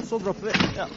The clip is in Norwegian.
og så dropper vi. Ja.